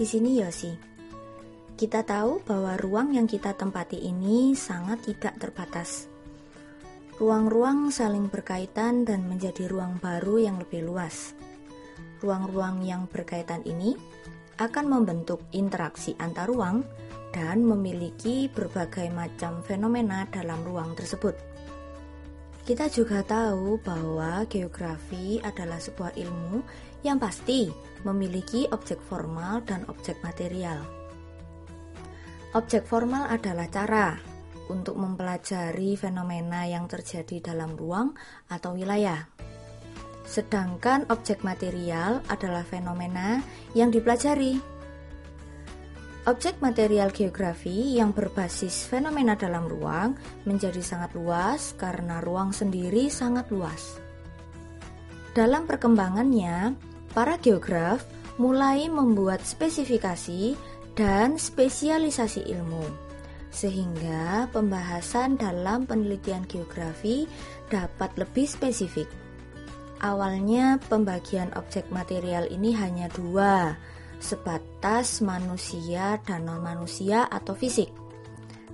di sini Yosi. Kita tahu bahwa ruang yang kita tempati ini sangat tidak terbatas. Ruang-ruang saling berkaitan dan menjadi ruang baru yang lebih luas. Ruang-ruang yang berkaitan ini akan membentuk interaksi antar ruang dan memiliki berbagai macam fenomena dalam ruang tersebut. Kita juga tahu bahwa geografi adalah sebuah ilmu yang pasti memiliki objek formal dan objek material. Objek formal adalah cara untuk mempelajari fenomena yang terjadi dalam ruang atau wilayah. Sedangkan objek material adalah fenomena yang dipelajari. Objek material geografi yang berbasis fenomena dalam ruang menjadi sangat luas karena ruang sendiri sangat luas. Dalam perkembangannya, para geograf mulai membuat spesifikasi dan spesialisasi ilmu sehingga pembahasan dalam penelitian geografi dapat lebih spesifik. Awalnya pembagian objek material ini hanya dua, sebatas manusia dan non-manusia atau fisik.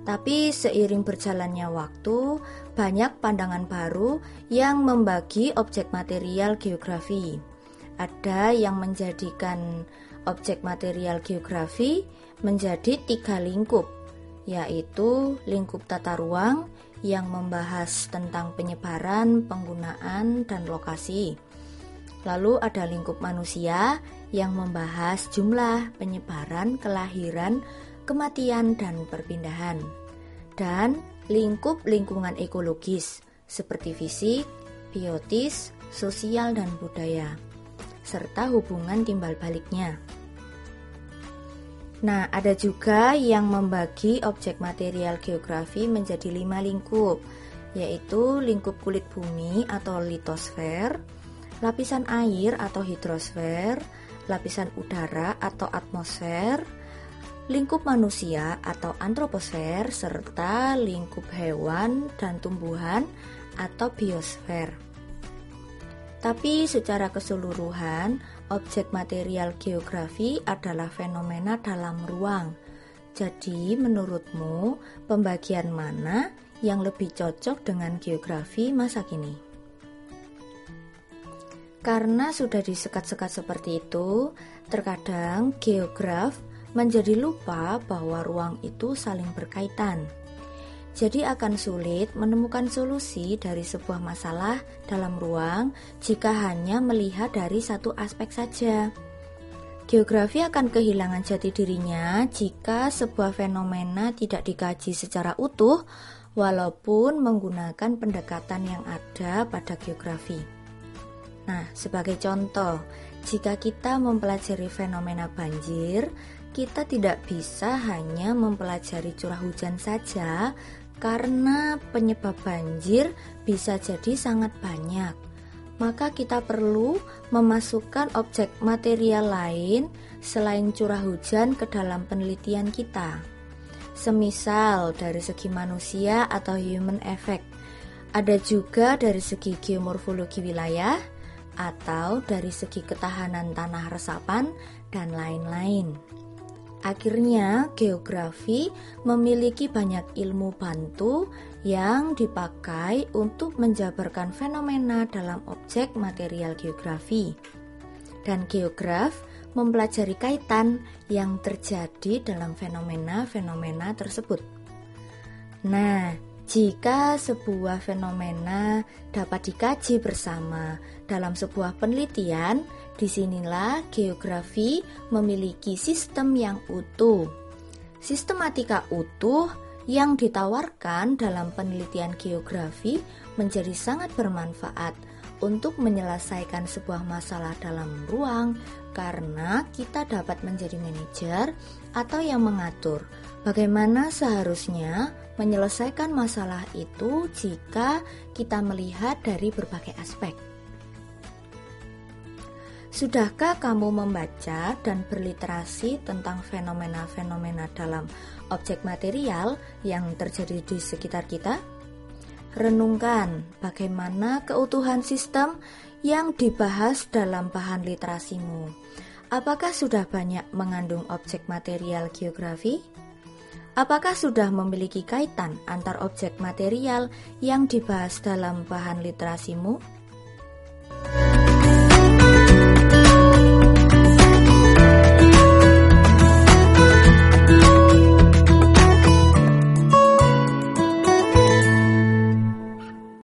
Tapi seiring berjalannya waktu, banyak pandangan baru yang membagi objek material geografi. Ada yang menjadikan objek material geografi menjadi tiga lingkup, yaitu lingkup tata ruang yang membahas tentang penyebaran, penggunaan, dan lokasi. Lalu ada lingkup manusia yang membahas jumlah, penyebaran, kelahiran, kematian, dan perpindahan. Dan lingkup lingkungan ekologis seperti fisik, biotis, sosial, dan budaya, serta hubungan timbal baliknya. Nah, ada juga yang membagi objek material geografi menjadi lima lingkup, yaitu lingkup kulit bumi atau litosfer, lapisan air atau hidrosfer, lapisan udara atau atmosfer, lingkup manusia atau antroposfer, serta lingkup hewan dan tumbuhan atau biosfer. Tapi secara keseluruhan, objek material geografi adalah fenomena dalam ruang. Jadi, menurutmu, pembagian mana yang lebih cocok dengan geografi masa kini? Karena sudah disekat-sekat seperti itu, terkadang geograf menjadi lupa bahwa ruang itu saling berkaitan. Jadi akan sulit menemukan solusi dari sebuah masalah dalam ruang jika hanya melihat dari satu aspek saja. Geografi akan kehilangan jati dirinya jika sebuah fenomena tidak dikaji secara utuh walaupun menggunakan pendekatan yang ada pada geografi. Nah, sebagai contoh, jika kita mempelajari fenomena banjir, kita tidak bisa hanya mempelajari curah hujan saja, karena penyebab banjir bisa jadi sangat banyak. Maka kita perlu memasukkan objek material lain selain curah hujan ke dalam penelitian kita. Semisal dari segi manusia atau human effect. Ada juga dari segi geomorfologi wilayah atau dari segi ketahanan tanah resapan dan lain-lain. Akhirnya, geografi memiliki banyak ilmu bantu yang dipakai untuk menjabarkan fenomena dalam objek material geografi. Dan geograf mempelajari kaitan yang terjadi dalam fenomena-fenomena tersebut. Nah, jika sebuah fenomena dapat dikaji bersama dalam sebuah penelitian, di sinilah geografi memiliki sistem yang utuh. Sistematika utuh yang ditawarkan dalam penelitian geografi menjadi sangat bermanfaat untuk menyelesaikan sebuah masalah dalam ruang karena kita dapat menjadi manajer atau yang mengatur bagaimana seharusnya menyelesaikan masalah itu jika kita melihat dari berbagai aspek. Sudahkah kamu membaca dan berliterasi tentang fenomena-fenomena dalam objek material yang terjadi di sekitar kita? Renungkan bagaimana keutuhan sistem yang dibahas dalam bahan literasimu. Apakah sudah banyak mengandung objek material geografi? Apakah sudah memiliki kaitan antar objek material yang dibahas dalam bahan literasimu?